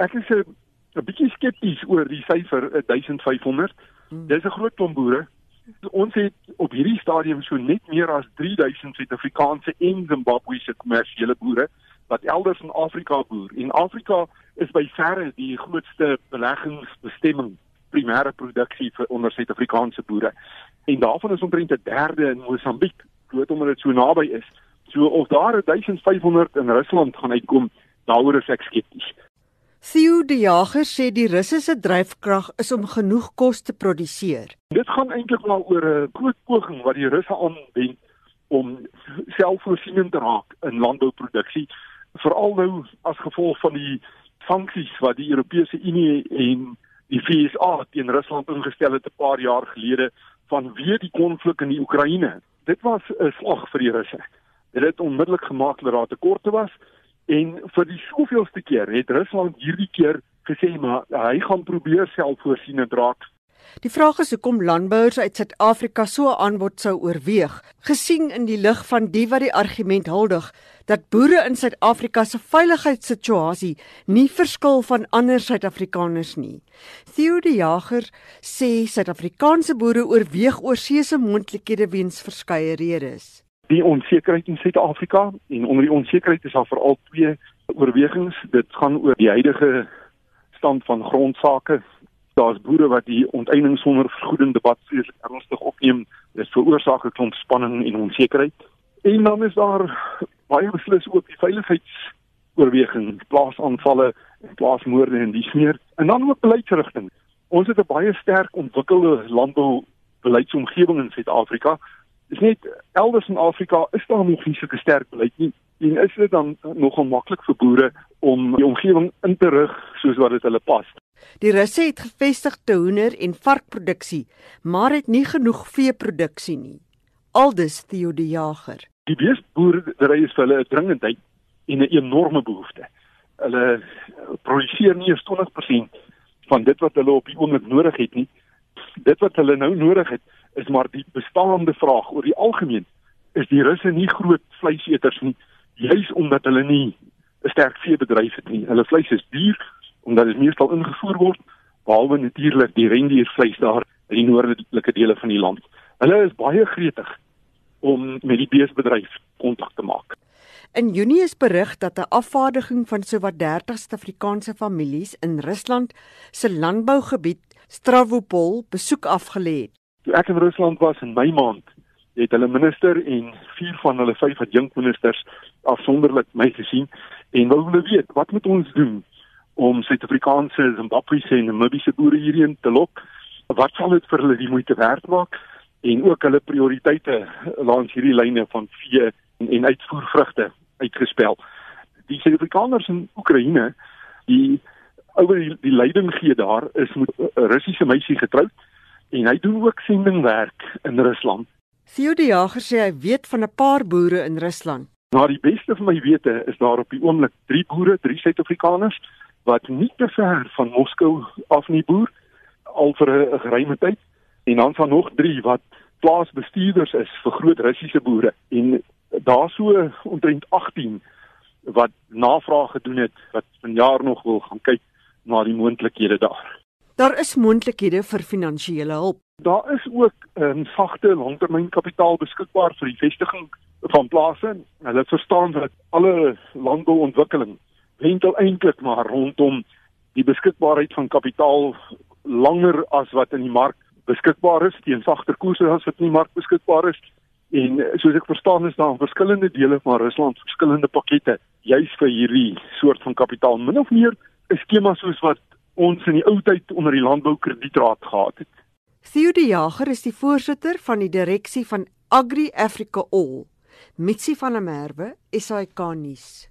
Ek is 'n 'n bietjie skepties oor die syfer 1500. Hmm. Dis 'n groot klomp boere. Ons het op hierdie stadium so net meer as 3000 Suid-Afrikaanse en Zimbabwese kommersiële boere wat elders in Afrika boer. En Afrika is by verre die grootste beleggingsbestemming primêre produksie vir onder Suid-Afrikaanse boere. En daarvan is omtrent 'n derde in Mosambiek, groot omdat dit so naby is. So of daar 1500 in Rusland gaan uitkom, daaroor is ek skepties. Theo die Jager sê die Russe se dryfkrag is om genoeg kos te produseer. Dit gaan eintlik maar oor 'n groot poging wat die Russe aanwend om selfvoorsienend te raak in landbouproduksie, veral nou as gevolg van die sanksies wat die Europese Unie en die FSA teen Rusland ingestel het 'n paar jaar gelede vanweë die konflik in die Oekraïne. Dit was 'n slag vir die Russe. Dit het onmiddellik gemaak dat daar tekorte was en vir die soveelste keer het Rusland hierdie keer gesê maar hy gaan probeer selfvoorsienend raak Die vraag is hoekom landbouers uit Suid-Afrika so 'n aanbod sou oorweeg, gesien in die lig van die wat die argument huldig dat boere in Suid-Afrika se veiligheidssituasie nie verskil van ander Suid-Afrikaners nie. Theo de Jager sê Suid-Afrikaanse boere oorweeg oorsese moontlikhede weens verskeie redes. Die onsekerheid in Suid-Afrika en onder die onsekerheid is daar veral twee oorwegings. Dit gaan oor die huidige stand van grondsake daar's boere wat die onteiening sonder vergoeding debat vreeslik ernstig opneem. Dit veroorsaak 'n klomp spanning en onsekerheid. En dan is daar baie beslis ook die veiligheidsoorweging, plaasaanvalle en plaasmoorde en dis meer. En dan ook beleidsrigting. Ons het 'n baie sterk ontwikkelde landbou beleidsomgewing in Suid-Afrika. Dis net elders in Afrika is daar nog nie 'n sterk beleid nie. En is dit dan nogal maklik vir boere om die omgewing in te rig soos wat dit hulle pas? Die Russe het gevestigde hoender en varkproduksie, maar het nie genoeg veeproduksie nie. Aldus Theo die Jager. Die beesboerdery is vir hulle 'n dringendheid en 'n enorme behoefte. Hulle produseer nie 20% van dit wat hulle op die oomblik nodig het nie. Dit wat hulle nou nodig het, is maar die bestaande vraag oor die algemeen. Is die Russe nie groot vleiseters nie, juis omdat hulle nie 'n sterk veebedryf het nie. Hulle vleis is duur omdat dit meestal ingevoer word behalwe natuurlik die rendiervleis daar in die noordelike dele van die land. Hulle is baie gretig om met die beesbedryf kontak te maak. In Junie is berig dat 'n afvaardiging van sowat 30 Suid-Afrikaanse families in Rusland se landbougebied Stavropol besoek afgelê het. Toe ek in Rusland was in Mei maand, het hulle minister en vier van hulle vyf adjunkministers afsonderlik my gesien en wou hulle weet wat moet ons doen om Suid-Afrikaanse, Zimbabwese en Namibiese boere hierheen te lok. Wat sal dit vir hulle die moeite werd maak en ook hulle prioriteite langs hierdie lyne van vee en, en uitvoervrugte uitgespel. Die Suid-Afrikaners in Oekraïne, die ouer die, die leiding gee daar is met 'n Russiese meisie getroud en hy doen ook sendingwerk in Rusland. Theo die Jager sê hy weet van 'n paar boere in Rusland. Na die beste van my wete is daar op die oomblik 3 boere, 3 Suid-Afrikaners wat nie te ver van Moskou af nie boer al vir 'n geruime tyd en dan van nog 3 wat plaasbestuurders is vir groot Russiese boere en daar so omtrent 18 wat navraag gedoen het wat vanjaar nog wil gaan kyk na die moontlikhede daar. Daar is moontlikhede vir finansiële hulp. Daar is ook 'n um, sagte langtermynkapitaal beskikbaar vir die vestiging van plase. Hulle verstaan dat alle landbouontwikkeling wentel eintlik maar rondom die beskikbaarheid van kapitaal langer as wat in die mark beskikbaar is teen sagter koerse as wat in die mark beskikbaar is en soos ek verstaan is daar verskillende dele van Rusland verskillende pakkette juis vir hierdie soort van kapitaal min of meer 'n skema soos wat ons in die ou tyd onder die landboukredietraad gehad het. Theo de Jager is die voorsitter van die direksie van Agri Africa All. Mitsi van der Merwe, SAK nuus.